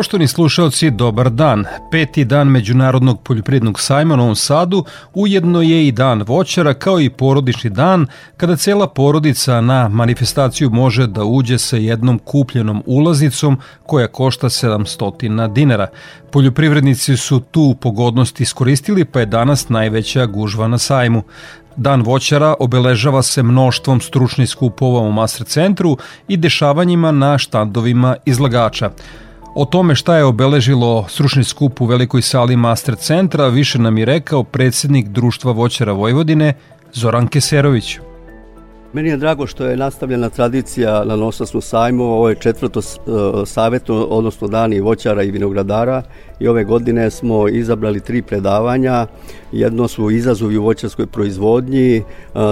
Poštovni slušalci, dobar dan. Peti dan Međunarodnog poljoprivrednog sajma u Novom Sadu ujedno je i dan voćara kao i porodični dan kada cela porodica na manifestaciju može da uđe sa jednom kupljenom ulaznicom koja košta 700 dinara. Poljoprivrednici su tu pogodnost iskoristili pa je danas najveća gužva na sajmu. Dan voćara obeležava se mnoštvom stručnih skupova u Master centru i dešavanjima na štandovima izlagača. O tome šta je obeležilo stručni skup u velikoj sali Master centra više nam je rekao predsednik Društva voćara Vojvodine Zoran Keserović. Meni je drago što je nastavljena tradicija na Nosasnu sajmu, ovo je četvrto uh, savjetno, odnosno dani voćara i vinogradara i ove godine smo izabrali tri predavanja. Jedno su izazovi u voćarskoj proizvodnji,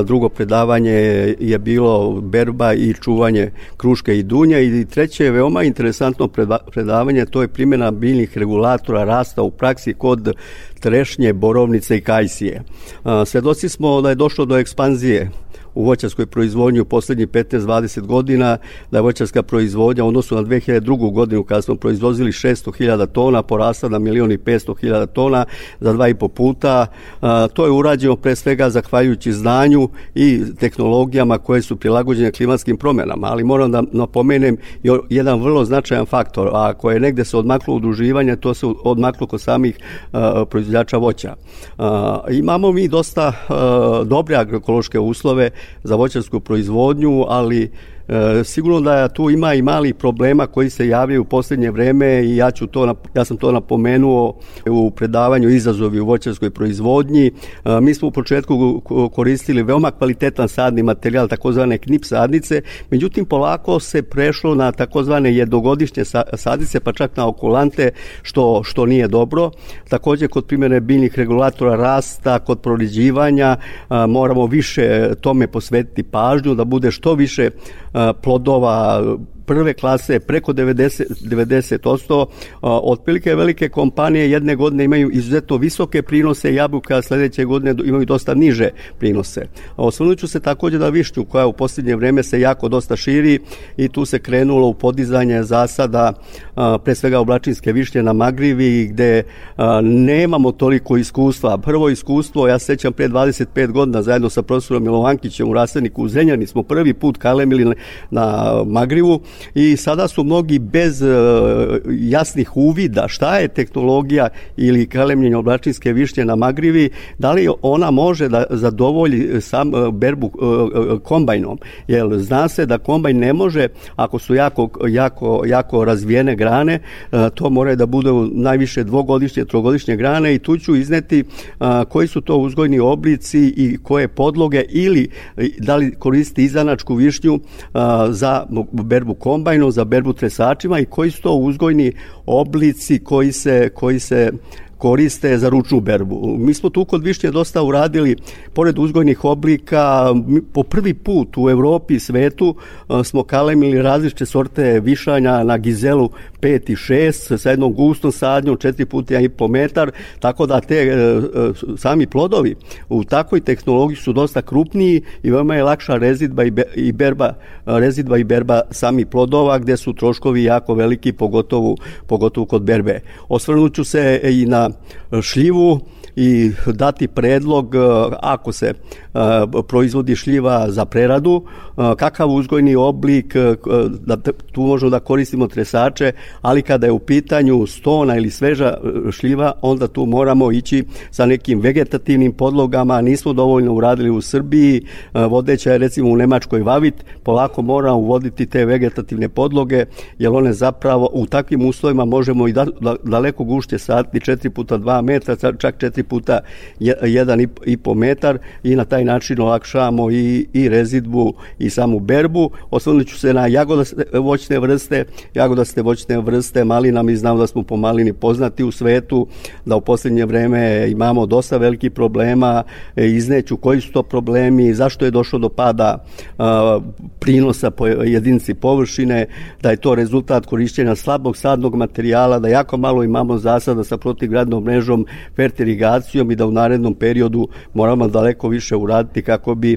drugo predavanje je bilo berba i čuvanje kruške i dunja i treće je veoma interesantno predavanje, to je primjena biljnih regulatora rasta u praksi kod trešnje, borovnice i kajsije. Svedoci smo da je došlo do ekspanzije u voćarskoj proizvodnji u poslednjih 15-20 godina, da je voćarska proizvodnja u odnosu na 2002. godinu kada smo proizvozili 600.000 tona, porasla na milion i 500.000 tona za dva i po puta. To je urađeno pre svega zahvaljujući znanju i tehnologijama koje su prilagođene klimatskim promenama, ali moram da napomenem jedan vrlo značajan faktor, a ako je negde se odmaklo udruživanje, to se odmaklo kod samih proizvođača voća. Imamo mi dosta dobre agroekološke uslove za voćarsku proizvodnju, ali E, sigurno da tu ima i malih problema koji se javljaju u poslednje vreme i ja ću to ja sam to napomenuo u predavanju izazovi u voćarskoj proizvodnji. E, mi smo u početku koristili veoma kvalitetan sadni materijal takozvane knip sadnice, međutim polako se prešlo na takozvane jednogodišnje sadnice pa čak na okulante što što nije dobro. Takođe kod primjene biljnih regulatora rasta, kod proriđivanja moramo više tome posvetiti pažnju da bude što više plodova prve klase preko 90, 90%. Otprilike velike kompanije jedne godine imaju izuzetno visoke prinose jabuka, a sledeće godine imaju dosta niže prinose. Osvrnut ću se takođe da višnju koja u posljednje vreme se jako dosta širi i tu se krenulo u podizanje zasada pre svega oblačinske višnje na Magrivi gde nemamo toliko iskustva. Prvo iskustvo, ja sećam pre 25 godina zajedno sa profesorom Milovankićem u Rasadniku u Zrenjani smo prvi put kalemili na Magrivu i sada su mnogi bez uh, jasnih uvida šta je tehnologija ili kalemljenje oblačinske višnje na magrivi, da li ona može da zadovolji sam uh, berbu uh, kombajnom, jer zna se da kombajn ne može, ako su jako, jako, jako razvijene grane, to mora da bude najviše dvogodišnje, trogodišnje grane i tu ću izneti koji su to uzgojni oblici i koje podloge ili da li koristi izanačku višnju za berbu kombajnu, za berbu tresačima i koji su to uzgojni oblici koji se, koji se koriste za ručnu berbu. Mi smo tu kod višnje dosta uradili, pored uzgojnih oblika, po prvi put u Evropi i svetu smo kalemili različite sorte višanja na gizelu 5 i 6 sa jednom gustom sadnjom 4 puta i po metar, tako da te e, e, sami plodovi u takvoj tehnologiji su dosta krupniji i veoma je lakša rezidba i berba rezidba i berba sami plodova gde su troškovi jako veliki pogotovo pogotovo kod berbe. Osvrnuću se i na Шливу i dati predlog ako se proizvodi šljiva za preradu, kakav uzgojni oblik, da tu možemo da koristimo tresače, ali kada je u pitanju stona ili sveža šljiva, onda tu moramo ići sa nekim vegetativnim podlogama, nismo dovoljno uradili u Srbiji, vodeća je recimo u Nemačkoj Vavit, polako mora uvoditi te vegetativne podloge, jer one zapravo u takvim uslovima možemo i da, da, daleko gušće saditi 4 puta 2 metra, čak 4 puta 1,5 metar i na taj način olakšavamo i, i rezidbu i samu berbu. Osvrnut ću se na jagodaste voćne vrste, jagodaste voćne vrste, malina, mi znamo da smo po malini poznati u svetu, da u poslednje vreme imamo dosta velikih problema, e, izneću koji su to problemi, zašto je došlo do pada a, prinosa po jedinici površine, da je to rezultat korišćenja slabog sadnog materijala, da jako malo imamo zasada sa protivgradnom mrežom, fertirigacijom i da u narednom periodu moramo daleko više uraditi kako bi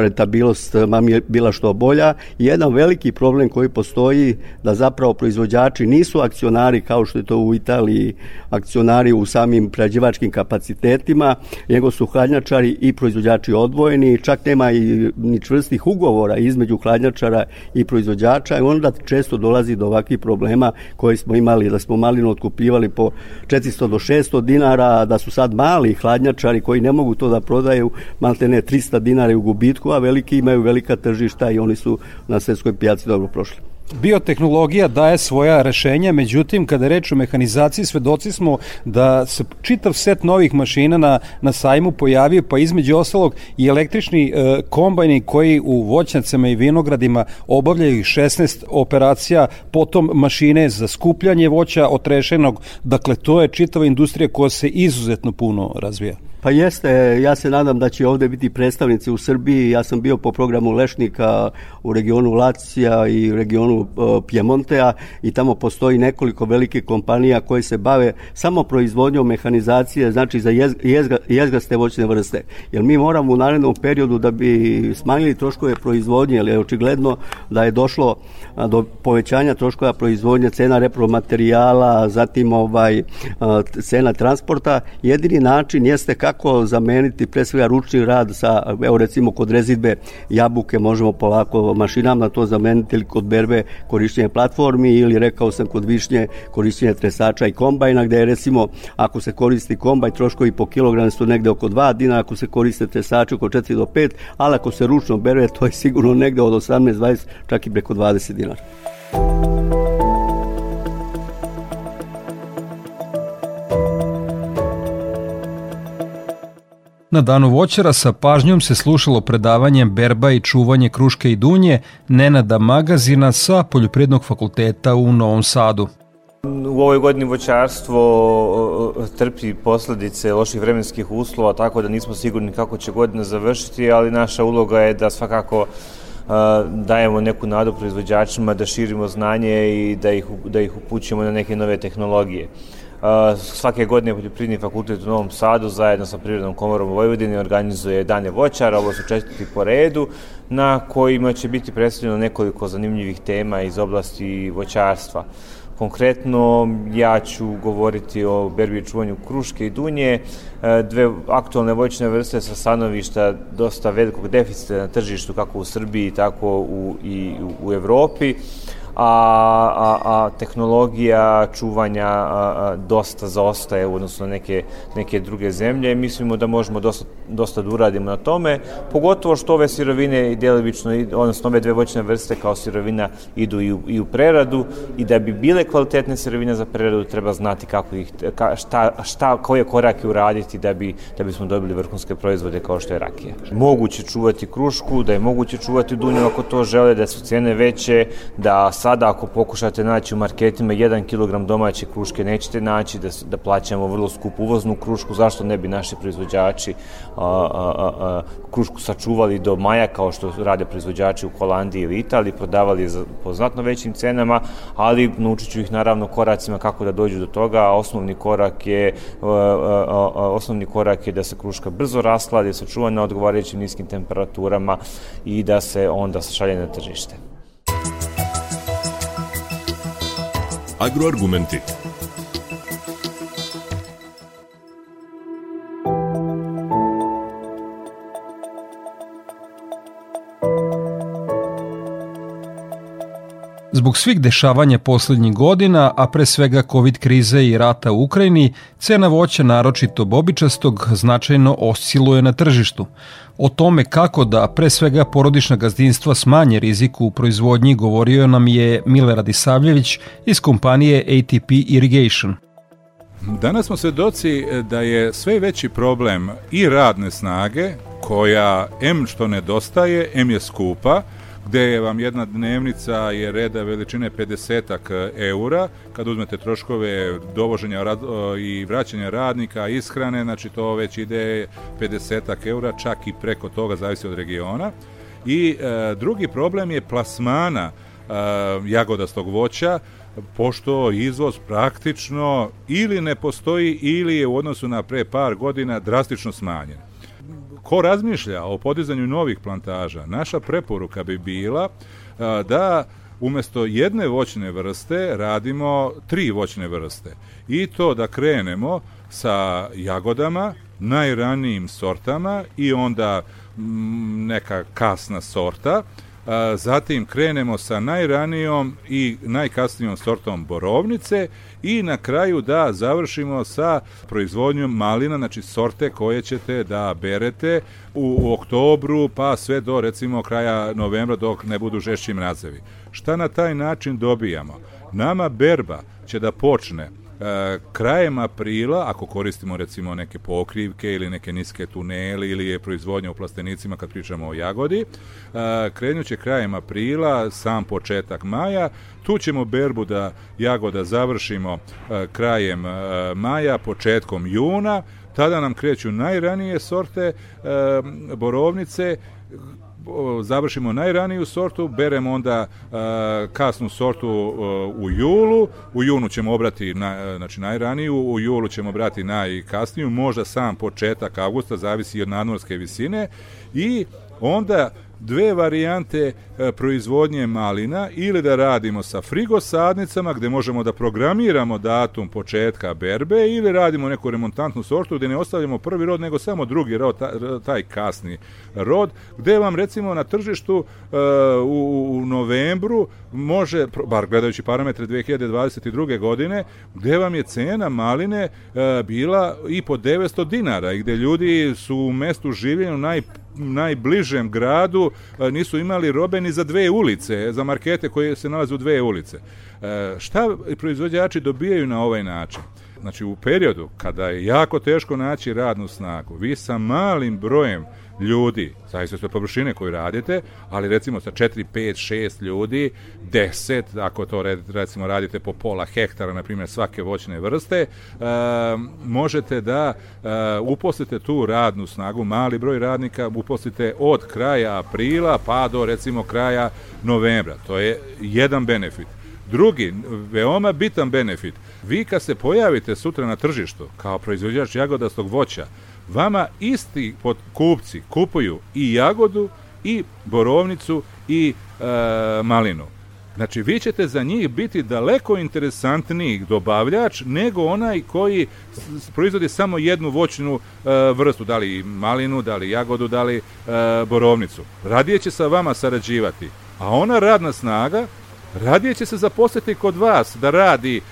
rentabilnost mami bila što bolja. Jedan veliki problem koji postoji da zapravo proizvođači nisu akcionari kao što je to u Italiji akcionari u samim prađivačkim kapacitetima, nego su hladnjačari i proizvođači odvojeni, čak nema i ni čvrstih ugovora između hladnjačara i proizvođača i onda često dolazi do ovakvih problema koji smo imali, da smo malinu otkupljivali po 400 do 600 dinara, da su sad mali hladnjačari koji ne mogu to da prodaju, maltene 300 dinara u gubitku, a veliki imaju velika tržišta i oni su na svetskoj pijaci dobro prošli. Biotehnologija daje svoja rešenja, međutim, kada reč o mehanizaciji, svedoci smo da se čitav set novih mašina na, na sajmu pojavio, pa između ostalog i električni e, kombajni koji u voćnjacama i vinogradima obavljaju 16 operacija, potom mašine za skupljanje voća otrešenog, dakle to je čitava industrija koja se izuzetno puno razvija. Pa jeste, ja se nadam da će ovde biti predstavnici u Srbiji. Ja sam bio po programu Lešnika u regionu Lacija i regionu uh, Pjemontea i tamo postoji nekoliko velike kompanija koje se bave samo proizvodnjom mehanizacije, znači za jezga, jezgaste voćne vrste. Jer mi moramo u narednom periodu da bi smanjili troškove proizvodnje, jer je očigledno da je došlo do povećanja troškova proizvodnje, cena repromaterijala, zatim ovaj cena transporta. Jedini način jeste kako kako zameniti pre svega ručni rad sa, evo recimo kod rezidbe jabuke možemo polako mašinama to zameniti ili kod berbe korišćenje platformi ili rekao sam kod višnje korišćenje tresača i kombajna gde je recimo ako se koristi kombaj troškovi po kilogram su negde oko 2 dinara, ako se koriste tresači oko 4 do 5, ali ako se ručno berbe to je sigurno negde od 18, 20, čak i preko 20 dinara. Na danu voćara sa pažnjom se slušalo predavanje berba i čuvanje kruške i dunje Nenada Magazina sa Poljoprednog fakulteta u Novom Sadu. U ovoj godini voćarstvo trpi posledice loših vremenskih uslova, tako da nismo sigurni kako će godina završiti, ali naša uloga je da svakako dajemo neku nadu proizvođačima, da širimo znanje i da ih, da ih upućujemo na neke nove tehnologije. Svake godine Poljoprivredni fakultet u Novom Sadu zajedno sa Prirodnom komorom u Vojvodini organizuje Dane voćara, ovo su četvrti po redu, na kojima će biti predstavljeno nekoliko zanimljivih tema iz oblasti voćarstva. Konkretno, ja ću govoriti o berbi čuvanju kruške i dunje, e, dve aktualne voćne vrste sa stanovišta dosta velikog deficita na tržištu, kako u Srbiji, tako u, i u Evropi a, a, a tehnologija čuvanja a, a, dosta zaostaje u odnosu na neke, neke druge zemlje. Mislimo da možemo dosta, dosta da uradimo na tome, pogotovo što ove sirovine i delibično, odnosno ove dve voćne vrste kao sirovina idu i u, i u preradu i da bi bile kvalitetne sirovine za preradu treba znati kako ih, ka, šta, šta, koje korake uraditi da bi da bismo dobili vrhunske proizvode kao što je rakija. Moguće čuvati krušku, da je moguće čuvati dunju ako to žele, da su cene veće, da sada ako pokušate naći u marketima 1 kg domaće kruške nećete naći, da, da plaćamo vrlo skupu uvoznu krušku, zašto ne bi naši proizvođači a, a, a, krušku sačuvali do maja kao što rade proizvođači u Holandiji ili Italiji, prodavali za, po znatno većim cenama, ali naučit ću ih naravno koracima kako da dođu do toga, a osnovni korak je a, a, a, osnovni korak je da se kruška brzo raskladi, da se čuva na odgovarajućim niskim temperaturama i da se onda šalje na tržište. Agroargumenti. Zbog svih dešavanja poslednjih godina, a pre svega COVID krize i rata u Ukrajini, cena voća naročito bobičastog značajno osciluje na tržištu. O tome kako da pre svega porodična gazdinstva smanje riziku u proizvodnji govorio nam je Milorad Isavljević iz kompanije ATP Irrigation. Danas smo svedoci da je sve veći problem i radne snage, koja M što nedostaje, M je skupa, gde je vam jedna dnevnica je reda veličine 50 eura, kad uzmete troškove dovoženja i vraćanja radnika, ishrane, znači to već ide 50 eura, čak i preko toga, zavisi od regiona. I e, drugi problem je plasmana e, jagodastog voća, pošto izvoz praktično ili ne postoji ili je u odnosu na pre par godina drastično smanjen. Ko razmišlja o podizanju novih plantaža, naša preporuka bi bila da umesto jedne voćne vrste radimo tri voćne vrste. I to da krenemo sa jagodama, najranijim sortama i onda neka kasna sorta, zatim krenemo sa najranijom i najkasnijom sortom borovnice i na kraju da završimo sa proizvodnjom malina, znači sorte koje ćete da berete u, u oktobru pa sve do recimo kraja novembra dok ne budu žešći mrazevi. Šta na taj način dobijamo? Nama berba će da počne krajem aprila, ako koristimo recimo neke pokrivke ili neke niske tuneli ili je proizvodnja u plastenicima kad pričamo o jagodi, e, krenuće krajem aprila, sam početak maja, tu ćemo berbu da jagoda završimo e, krajem maja, početkom juna, tada nam kreću najranije sorte borovnice završimo najraniju sortu, beremo onda kasnu sortu u julu, u junu ćemo obrati na, znači najraniju, u julu ćemo brati najkasniju, možda sam početak avgusta, zavisi od nadmorske visine. I onda dve varijante e, proizvodnje malina ili da radimo sa frigosadnicama gde možemo da programiramo datum početka berbe ili radimo neku remontantnu sortu gde ne ostavljamo prvi rod nego samo drugi rod, taj kasni rod, gde vam recimo na tržištu e, u, novembru može, bar gledajući parametre 2022. godine, gde vam je cena maline e, bila i po 900 dinara i gde ljudi su u mestu življenju naj najbližem gradu e, nisu imali robe ni za dve ulice, za markete koje se nalaze u dve ulice. E, šta proizvođači dobijaju na ovaj način? Znači u periodu kada je jako teško naći radnu snagu, vi sa malim brojem ljudi, zavisno od površine koju radite, ali recimo sa 4, 5, 6 ljudi, 10, ako to recimo radite po pola hektara, na primjer svake voćne vrste, e, možete da e, uposlite tu radnu snagu, mali broj radnika uposlite od kraja aprila pa do recimo kraja novembra. To je jedan benefit. Drugi, veoma bitan benefit, vi kad se pojavite sutra na tržištu kao proizvođač jagodastog voća, vama isti kupci kupuju i jagodu i borovnicu i e, malinu. Znači, vi ćete za njih biti daleko interesantniji dobavljač nego onaj koji proizvodi samo jednu voćnu e, vrstu, da li malinu, da li jagodu, da li e, borovnicu. Radije će sa vama sarađivati. A ona radna snaga radije će se zaposliti kod vas da radi e,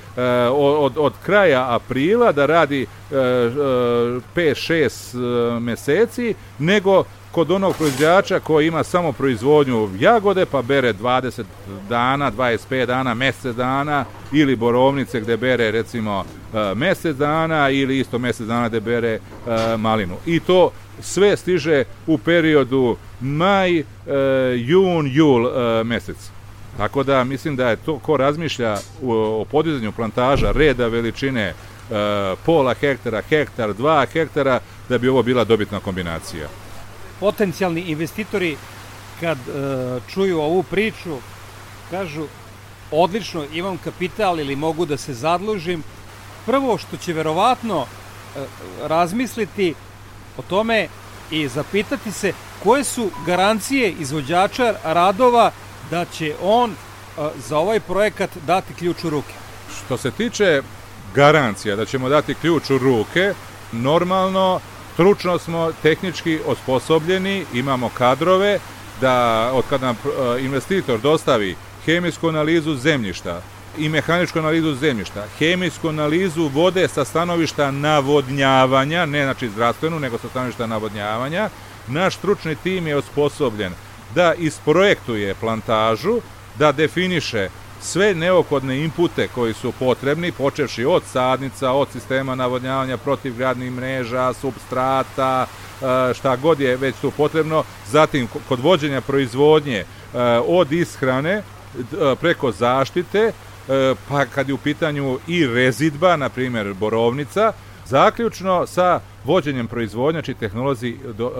od, od kraja aprila, da radi e, 5-6 e, meseci, nego kod onog proizvođača koji ima samo proizvodnju jagode, pa bere 20 dana, 25 dana, mesec dana, ili borovnice gde bere recimo e, mesec dana, ili isto mesec dana gde bere e, malinu. I to sve stiže u periodu maj, jun, jul mesec. Tako da mislim da je to ko razmišlja o podizanju plantaža reda veličine e, pola hektara, hektar, dva hektara, da bi ovo bila dobitna kombinacija. Potencijalni investitori kad e, čuju ovu priču kažu odlično imam kapital ili mogu da se zadlužim prvo što će verovatno e, razmisliti o tome i zapitati se koje su garancije izvođača radova da će on za ovaj projekat dati ključ u ruke. Što se tiče garancija da ćemo dati ključ u ruke, normalno, stručno smo tehnički osposobljeni, imamo kadrove, da od kad nam investitor dostavi hemijsku analizu zemljišta i mehaničku analizu zemljišta, hemijsku analizu vode sa stanovišta navodnjavanja, ne znači zdravstvenu, nego sa stanovišta navodnjavanja, naš stručni tim je osposobljen da isprojektuje plantažu, da definiše sve neophodne inpute koji su potrebni, počevši od sadnica, od sistema navodnjavanja protivgradnih mreža, substrata, e, šta god je već tu potrebno, zatim kod vođenja proizvodnje e, od ishrane e, preko zaštite, pa kad je u pitanju i rezidba, na primjer borovnica, zaključno sa vođenjem proizvodnja, či znači tehnolozi do,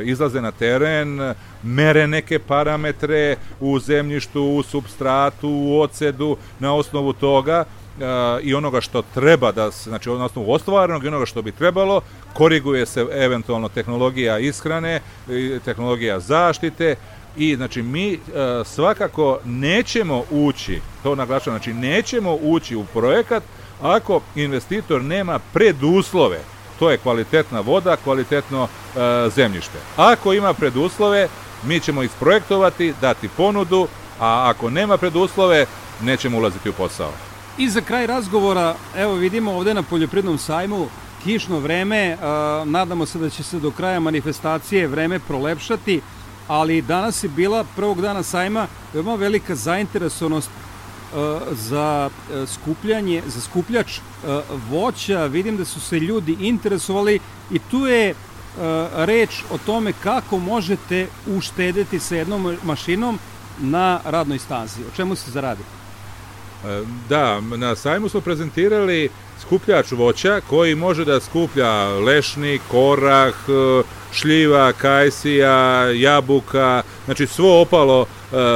e, izlaze na teren, mere neke parametre u zemljištu, u substratu, u ocedu, na osnovu toga e, i onoga što treba da se, znači na osnovu ostvarenog i onoga što bi trebalo, koriguje se eventualno tehnologija ishrane, tehnologija zaštite i znači mi e, svakako nećemo ući, to naglašavam, znači nećemo ući u projekat ako investitor nema preduslove to je kvalitetna voda, kvalitetno e, zemljište. Ako ima preduslove, mi ćemo isprojektovati, dati ponudu, a ako nema preduslove, nećemo ulaziti u posao. I za kraj razgovora, evo vidimo ovde na Poljoprednom sajmu kišno vreme, a, nadamo se da će se do kraja manifestacije vreme prolepšati, ali danas je bila prvog dana sajma veoma velika zainteresovanost za e, skupljanje, za skupljač e, voća, vidim da su se ljudi interesovali i tu je e, reč o tome kako možete uštedeti sa jednom mašinom na radnoj stazi. O čemu se zaradi? Da, na sajmu smo prezentirali skupljač voća koji može da skuplja lešnik, korah, šljiva, kajsija, jabuka, znači svo opalo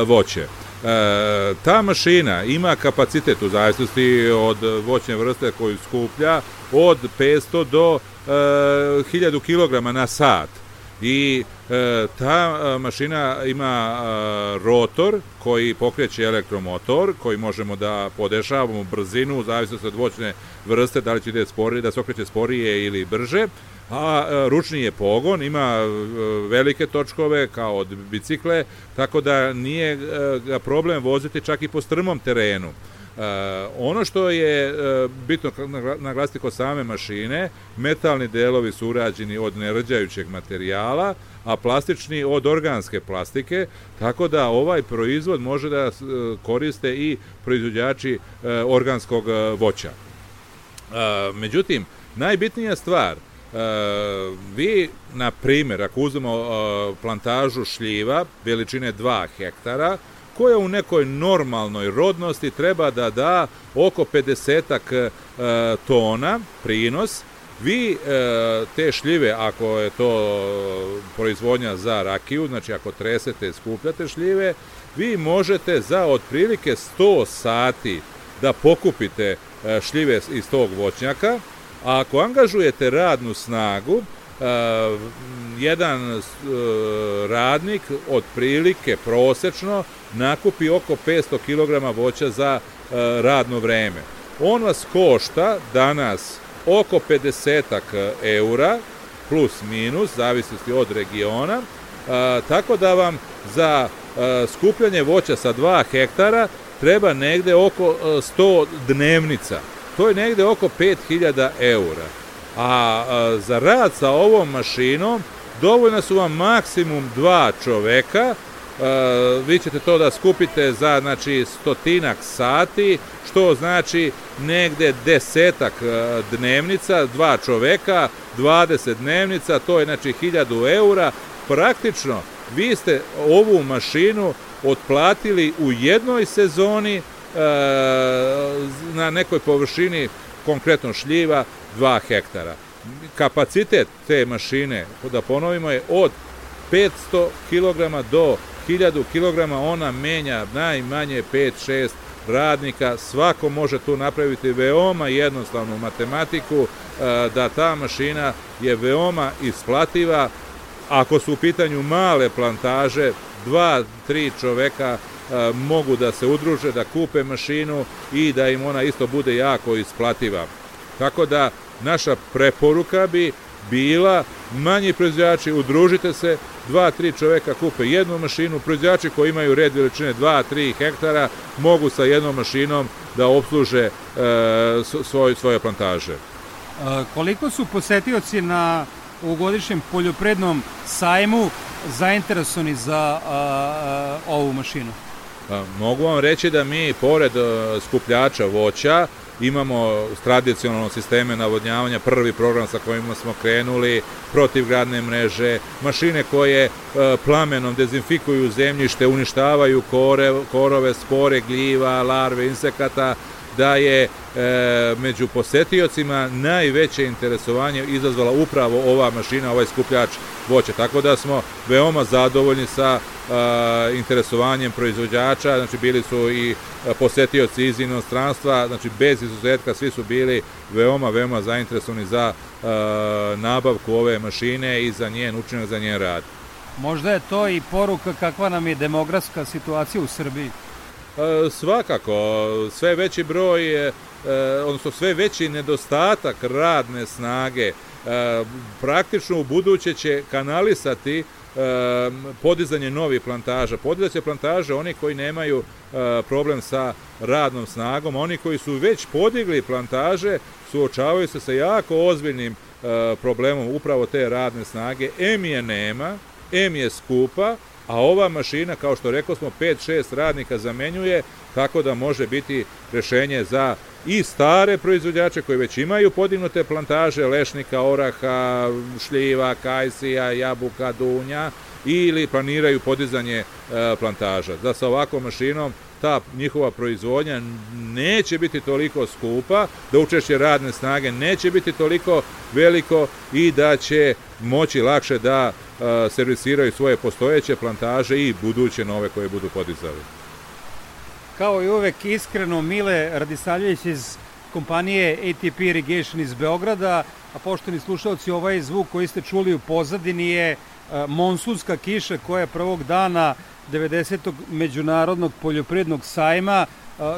voće. E, ta mašina ima kapacitet u zavisnosti od voćne vrste koju skuplja od 500 do e, 1000 kg na sat. I e, ta e, mašina ima e, rotor koji pokreće elektromotor koji možemo da podešavamo brzinu u zavisnosti od voćne vrste da li će ide sporije, da se okreće sporije ili brže a e, ručni je pogon, ima e, velike točkove kao od bicikle, tako da nije e, problem voziti čak i po strmom terenu. ono što je bitno naglasiti kod same mašine, metalni delovi su urađeni od nerđajućeg materijala, a plastični od organske plastike, tako da ovaj proizvod može da koriste i proizvođači organskog voća. Međutim, najbitnija stvar – vi, na primjer, ako uzmemo e, plantažu šljiva veličine 2 hektara, koja u nekoj normalnoj rodnosti treba da da oko 50 e, tona prinos, vi te šljive, ako je to proizvodnja za rakiju, znači ako tresete, skupljate šljive, vi možete za otprilike 100 sati da pokupite šljive iz tog voćnjaka, A ako angažujete radnu snagu, uh, jedan uh, radnik otprilike prosečno nakupi oko 500 kg voća za uh, radno vreme. On vas košta danas oko 50 eura plus minus, zavisnosti od regiona, tako da vam za skupljanje voća sa 2 hektara treba negde oko 100 dnevnica to je negde oko 5000 eura. A, a za rad sa ovom mašinom dovoljna su vam maksimum dva čoveka, a, vi ćete to da skupite za znači stotinak sati, što znači negde desetak dnevnica, dva čoveka, 20 dnevnica, to je znači 1000 eura, praktično vi ste ovu mašinu otplatili u jednoj sezoni E, na nekoj površini, konkretno šljiva, 2 hektara. Kapacitet te mašine, da ponovimo, je od 500 kg do 1000 kg, ona menja najmanje 5-6 radnika, svako može tu napraviti veoma jednostavnu matematiku, e, da ta mašina je veoma isplativa, ako su u pitanju male plantaže, dva, tri čoveka mogu da se udruže, da kupe mašinu i da im ona isto bude jako isplativa. Tako da naša preporuka bi bila manji proizvođači, udružite se, dva, tri čoveka kupe jednu mašinu, proizvođači koji imaju red veličine 2-3 hektara mogu sa jednom mašinom da obsluže e, svoj, svoje plantaže. E, koliko su posetioci na u godišnjem poljoprednom sajmu zainteresovani za ovu mašinu? Pa, mogu vam reći da mi, pored a, skupljača voća, imamo tradicionalno sisteme navodnjavanja, prvi program sa kojima smo krenuli, protivgradne mreže, mašine koje e, plamenom dezinfikuju zemljište, uništavaju kore, korove, spore, gljiva, larve, insekata, da je e, među posetiocima najveće interesovanje izazvala upravo ova mašina, ovaj skupljač voća. Tako da smo veoma zadovoljni sa a, interesovanjem proizvođača, znači bili su i posetioci iz inostranstva, znači bez izuzetka svi su bili veoma, veoma zainteresovani za nabavku ove mašine i za njen učinak, za njen rad. Možda je to i poruka kakva nam je demografska situacija u Srbiji. E, svakako, sve veći broj, e, odnosno sve veći nedostatak radne snage e, praktično u buduće će kanalisati podizanje novih plantaža. Podizaće plantaže oni koji nemaju problem sa radnom snagom, oni koji su već podigli plantaže suočavaju se sa jako ozbiljnim problemom upravo te radne snage. M je nema, M je skupa, a ova mašina, kao što rekao smo, 5-6 radnika zamenjuje, tako da može biti rešenje za i stare proizvođače koji već imaju podignute plantaže lešnika, oraha, šljiva, kajsija, jabuka, dunja ili planiraju podizanje e, plantaža. Da sa ovakvom mašinom ta njihova proizvodnja neće biti toliko skupa, da učešće radne snage neće biti toliko veliko i da će moći lakše da servisiraju svoje postojeće plantaže i buduće nove koje budu podizali. Kao i uvek iskreno Mile Radisavljević iz kompanije ATP Irrigation iz Beograda, a poštovni slušalci, ovaj zvuk koji ste čuli u pozadini je monsunska kiša koja je prvog dana 90. međunarodnog poljoprednog sajma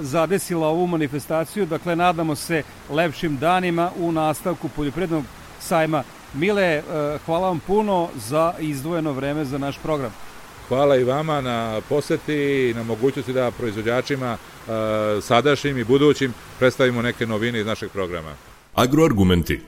zadesila ovu manifestaciju, dakle nadamo se lepšim danima u nastavku poljoprednog sajma. Mile, hvala vam puno za izdvojeno vreme za naš program. Hvala i vama na poseti i na mogućnosti da proizvođačima sadašnjim i budućim predstavimo neke novine iz našeg programa. Agroargumenti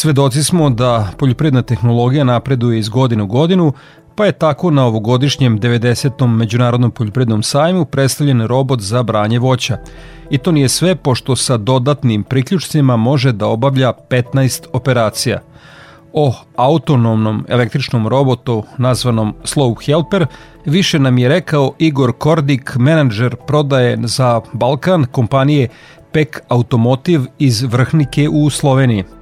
Svedoci smo da poljoprivredna tehnologija napreduje iz godine u godinu, pa je tako na ovogodišnjem 90. Međunarodnom poljoprivrednom sajmu predstavljen robot za branje voća. I to nije sve, pošto sa dodatnim priključcima može da obavlja 15 operacija. O autonomnom električnom robotu nazvanom Slow Helper više nam je rekao Igor Kordik, menadžer prodaje za Balkan kompanije PEK Automotive iz Vrhnike u Sloveniji.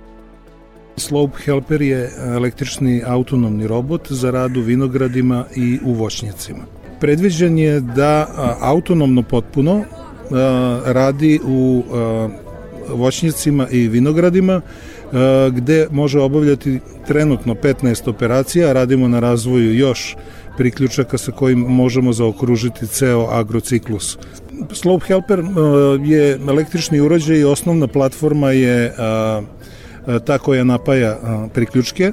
Slope Helper je električni autonomni robot za rad u vinogradima i u voćnjacima. Predviđen je da autonomno potpuno radi u voćnjacima i vinogradima gde može obavljati trenutno 15 operacija, radimo na razvoju još priključaka sa kojim možemo zaokružiti ceo agrociklus. Slope Helper je električni uređaj i osnovna platforma je ta koja napaja priključke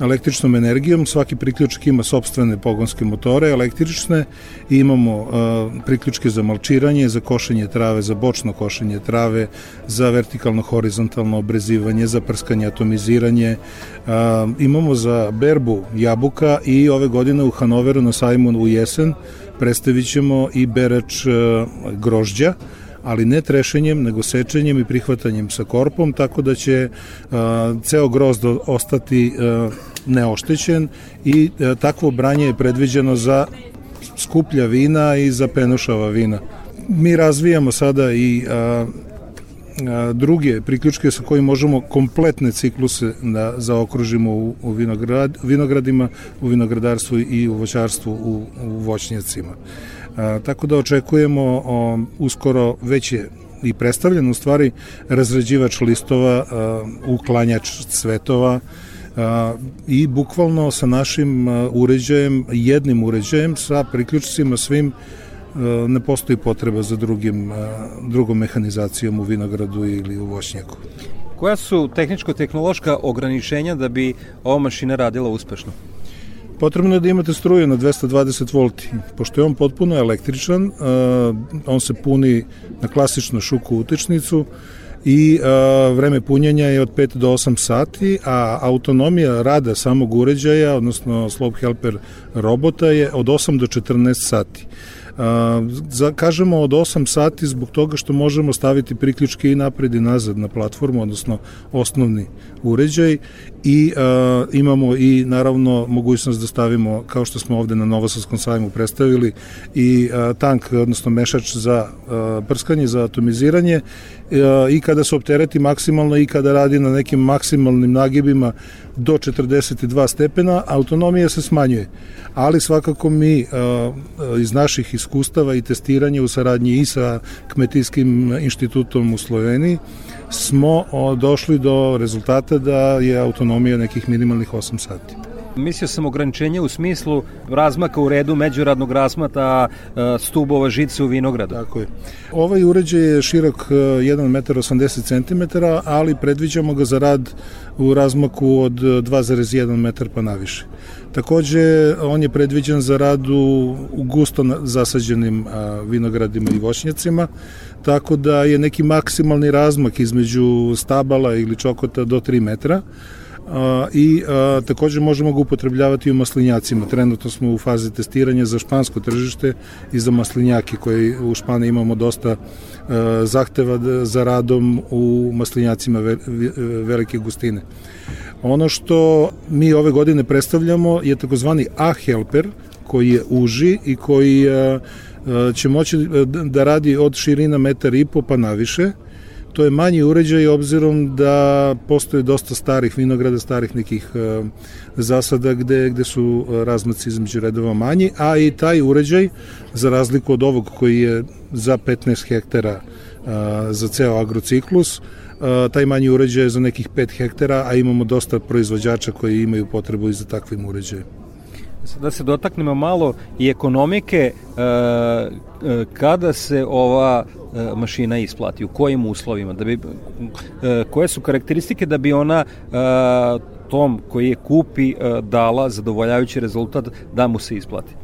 električnom energijom. Svaki priključak ima sobstvene pogonske motore električne i imamo priključke za malčiranje, za košenje trave, za bočno košenje trave, za vertikalno horizontalno obrezivanje, za prskanje, atomiziranje. Imamo za berbu jabuka i ove godine u Hanoveru na sajmu u jesen predstavit ćemo i berač grožđa ali ne trešenjem, nego sečenjem i prihvatanjem sa korpom, tako da će ceo grozd ostati neoštećen i takvo branje je predviđeno za skuplja vina i za penušava vina. Mi razvijamo sada i a, druge priključke sa kojim možemo kompletne cikluse da zaokružimo u, u vinograd, vinogradima, u vinogradarstvu i u voćarstvu u, u voćnjacima. Tako da očekujemo o, uskoro već je i predstavljen u stvari razređivač listova, a, uklanjač cvetova, a, i bukvalno sa našim uređajem, jednim uređajem sa priključcima svim ne postoji potreba za drugim, drugom mehanizacijom u vinogradu ili u voćnjaku. Koja su tehničko-tehnološka ograničenja da bi ova mašina radila uspešno? Potrebno je da imate struju na 220 volti. Pošto je on potpuno električan, on se puni na klasičnu šuku utečnicu i vreme punjenja je od 5 do 8 sati, a autonomija rada samog uređaja, odnosno slope helper robota je od 8 do 14 sati. Za, kažemo od 8 sati zbog toga što možemo staviti priključke i napred i nazad na platformu, odnosno osnovni uređaj i a, imamo i naravno mogućnost da stavimo, kao što smo ovde na Novosavskom sajmu predstavili, i a, tank, odnosno mešač za a, prskanje, za atomiziranje i kada se optereti maksimalno i kada radi na nekim maksimalnim nagibima do 42 stepena, autonomija se smanjuje. Ali svakako mi iz naših iskustava i testiranja u saradnji i sa Kmetijskim institutom u Sloveniji smo došli do rezultata da je autonomija nekih minimalnih 8 sati. Mislio sam ograničenje u smislu razmaka u redu međuradnog razmata e, stubova žice u vinogradu. Tako je. Ovaj uređaj je širok 1,80 m, ali predviđamo ga za rad u razmaku od 2,1 m pa naviše. Takođe, on je predviđen za rad u, gusto zasađenim vinogradima i voćnjacima, tako da je neki maksimalni razmak između stabala ili čokota do 3 metra, i takođe možemo ga upotrebljavati u maslinjacima. Trenutno smo u fazi testiranja za špansko tržište i za maslinjake koji u Špani imamo dosta zahteva za radom u maslinjacima ve, velike gustine. Ono što mi ove godine predstavljamo je takozvani A-helper koji je uži i koji će moći da radi od širina metar i po pa naviše To je manji uređaj obzirom da postoje dosta starih vinograda, starih nekih e, zasada gde, gde su e, razmaci između redova manji, a i taj uređaj, za razliku od ovog koji je za 15 hektara e, za ceo agrociklus, taj manji uređaj je za nekih 5 hektara, a imamo dosta proizvođača koji imaju potrebu i za takvim uređajem. Da se dotaknemo malo i ekonomike kada se ova mašina isplati, u kojim uslovima, da bi, e, koje su karakteristike da bi ona e, tom koji je kupi dala zadovoljavajući rezultat da mu se isplati.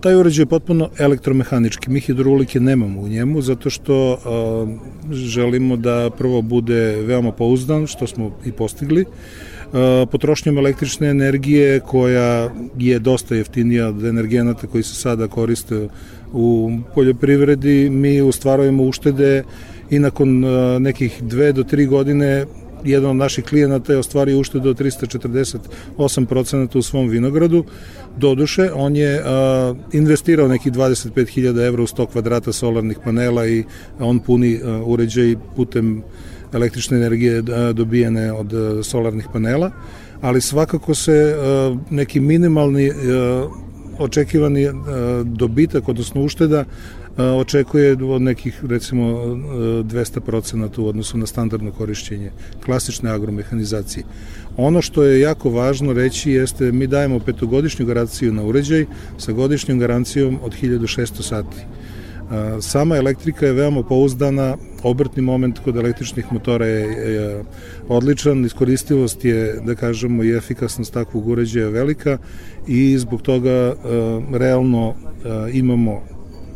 Taj uređaj je potpuno elektromehanički. Mi hidrolike nemamo u njemu zato što želimo da prvo bude veoma pouzdan, što smo i postigli, potrošnjom električne energije koja je dosta jeftinija od energenata koji se sada koriste u poljoprivredi mi ustvarujemo uštede i nakon e, nekih dve do tri godine jedan od naših klijenata je ostvario uštedu od 348% u svom vinogradu. Doduše, on je a, e, investirao nekih 25.000 evra u 100 kvadrata solarnih panela i on puni a, e, uređaj putem električne energije dobijene od solarnih panela, ali svakako se neki minimalni očekivani dobitak, odnosno ušteda, očekuje od nekih recimo 200% e, u odnosu na standardno korišćenje klasične agromehanizacije. Ono što je jako važno reći jeste mi dajemo petogodišnju garanciju na uređaj sa godišnjom garancijom od 1600 sati. Sama elektrika je veoma pouzdana, obrtni moment kod električnih motora je, odličan, iskoristivost je, da kažemo, i efikasnost takvog uređaja velika i zbog toga realno imamo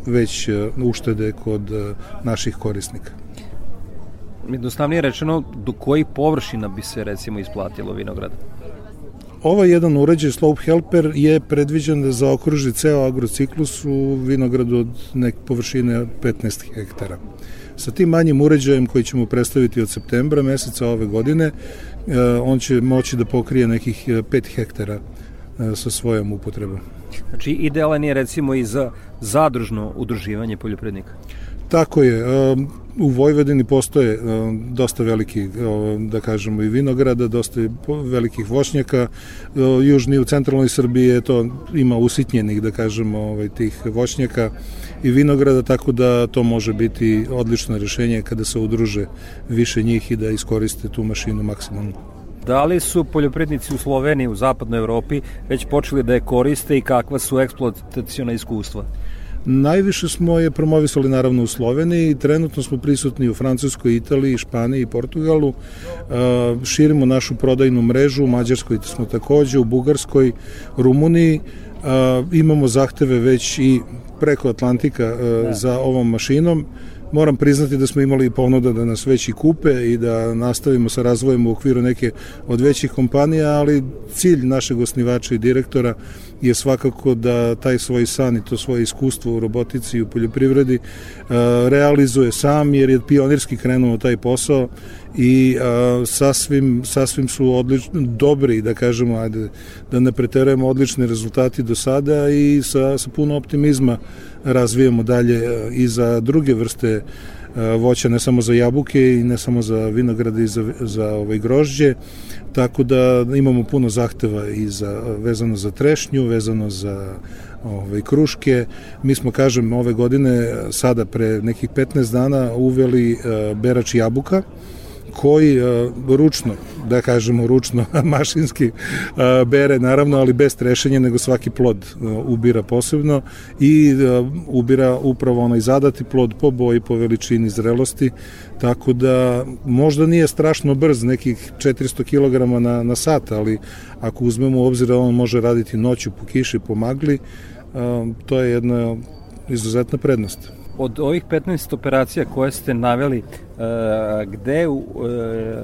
već uštede kod naših korisnika. Jednostavnije rečeno, do koji površina bi se recimo isplatilo vinograda? Ovaj jedan uređaj Slope Helper je predviđen da zaokruži ceo agrociklus u vinogradu od nek površine 15 hektara. Sa tim manjim uređajem koji ćemo predstaviti od septembra meseca ove godine, e, on će moći da pokrije nekih 5 e, hektara e, sa svojom upotrebom. Znači, idealan je recimo i za zadružno udruživanje poljoprednika? Tako je. U Vojvodini postoje dosta veliki, da kažemo, i vinograda, dosta velikih voćnjaka. Južni u centralnoj Srbiji je to ima usitnjenih, da kažemo, ovaj, tih voćnjaka i vinograda, tako da to može biti odlično rešenje kada se udruže više njih i da iskoriste tu mašinu maksimalno. Da li su poljoprednici u Sloveniji, u zapadnoj Evropi, već počeli da je koriste i kakva su eksploatacijona iskustva? Najviše smo je promovisali naravno u Sloveniji, trenutno smo prisutni u Francuskoj, Italiji, Španiji i Portugalu. Širimo našu prodajnu mrežu, u Mađarskoj smo takođe, u Bugarskoj, Rumuniji. Imamo zahteve već i preko Atlantika da. za ovom mašinom. Moram priznati da smo imali ponuda da nas već i kupe i da nastavimo sa razvojem u okviru neke od većih kompanija, ali cilj našeg osnivača i direktora je svakako da taj svoj san i to svoje iskustvo u robotici i u poljoprivredi uh, realizuje sam jer je pionirski krenuo taj posao i uh, sasvim, sasvim su odlični, dobri, da kažemo, ajde, da ne preterujemo odlični rezultati do sada i sa, sa puno optimizma razvijamo dalje i za druge vrste voća, ne samo za jabuke i ne samo za vinograde i za, za ovaj grožđe, tako da imamo puno zahteva i za, vezano za trešnju, vezano za ovaj, kruške. Mi smo, kažem, ove godine, sada pre nekih 15 dana, uveli berač jabuka, koji uh, ručno, da kažemo ručno, mašinski uh, bere naravno, ali bez trešenja, nego svaki plod uh, ubira posebno i ubira upravo onaj zadati plod po boji, po veličini zrelosti, tako da možda nije strašno brz, nekih 400 kg na, na sat, ali ako uzmemo u obzir da on može raditi noću po kiši, po magli, to je jedna izuzetna prednost od ovih 15 operacija koje ste naveli, uh, gde uh,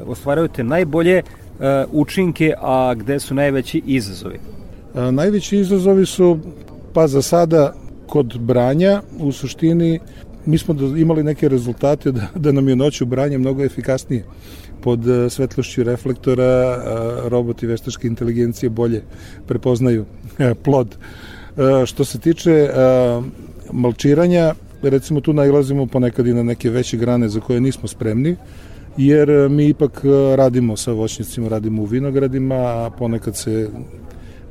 ostvarujete najbolje uh, učinke, a gde su najveći izazovi? Najveći izazovi su, pa za sada, kod branja, u suštini, mi smo imali neke rezultate da, da nam je noću branje mnogo efikasnije pod svetlošću reflektora roboti veštačke inteligencije bolje prepoznaju plod. Što se tiče malčiranja, recimo tu najlazimo ponekad i na neke veće grane za koje nismo spremni, jer e, mi ipak e, radimo sa voćnicima, radimo u vinogradima, a ponekad se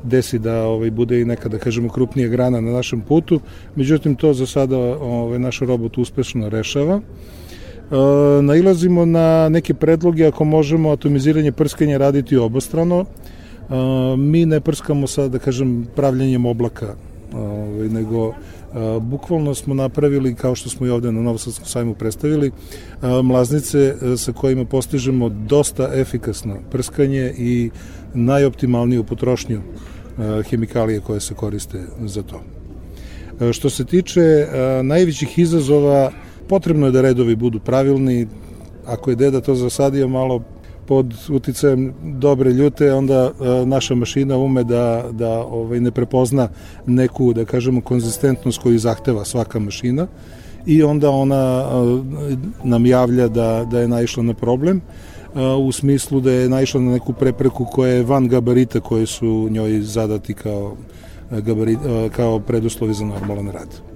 desi da ovaj bude i neka da kažemo krupnija grana na našem putu. Međutim to za sada ovaj naš robot uspešno rešava. E, nailazimo na neke predloge ako možemo atomiziranje prskanja raditi obostrano. E, mi ne prskamo sa da kažem pravljenjem oblaka, ovaj nego Bukvalno smo napravili, kao što smo i ovde na Novosadskom sajmu predstavili, mlaznice sa kojima postižemo dosta efikasno prskanje i najoptimalniju potrošnju hemikalije koje se koriste za to. Što se tiče najvećih izazova, potrebno je da redovi budu pravilni, ako je deda to zasadio malo pod uticajem dobre ljute, onda a, naša mašina ume da, da ovaj, ne prepozna neku, da kažemo, konzistentnost koju zahteva svaka mašina i onda ona a, nam javlja da, da je naišla na problem a, u smislu da je naišla na neku prepreku koja je van gabarita koje su njoj zadati kao, gabarit, kao preduslovi za normalan rad.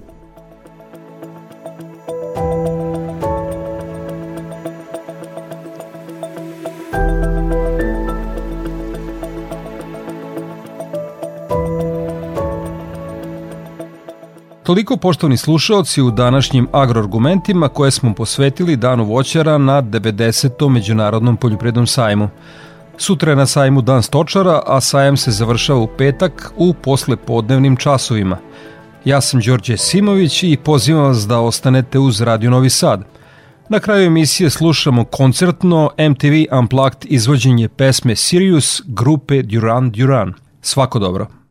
Toliko poštovni slušaoci u današnjim agroargumentima koje smo posvetili danu voćara na 90. Međunarodnom poljoprednom sajmu. Sutra je na sajmu Dan stočara, a sajam se završava u petak u poslepodnevnim časovima. Ja sam Đorđe Simović i pozivam vas da ostanete uz Radio Novi Sad. Na kraju emisije slušamo koncertno MTV Unplugged izvođenje pesme Sirius grupe Duran Duran. Svako dobro.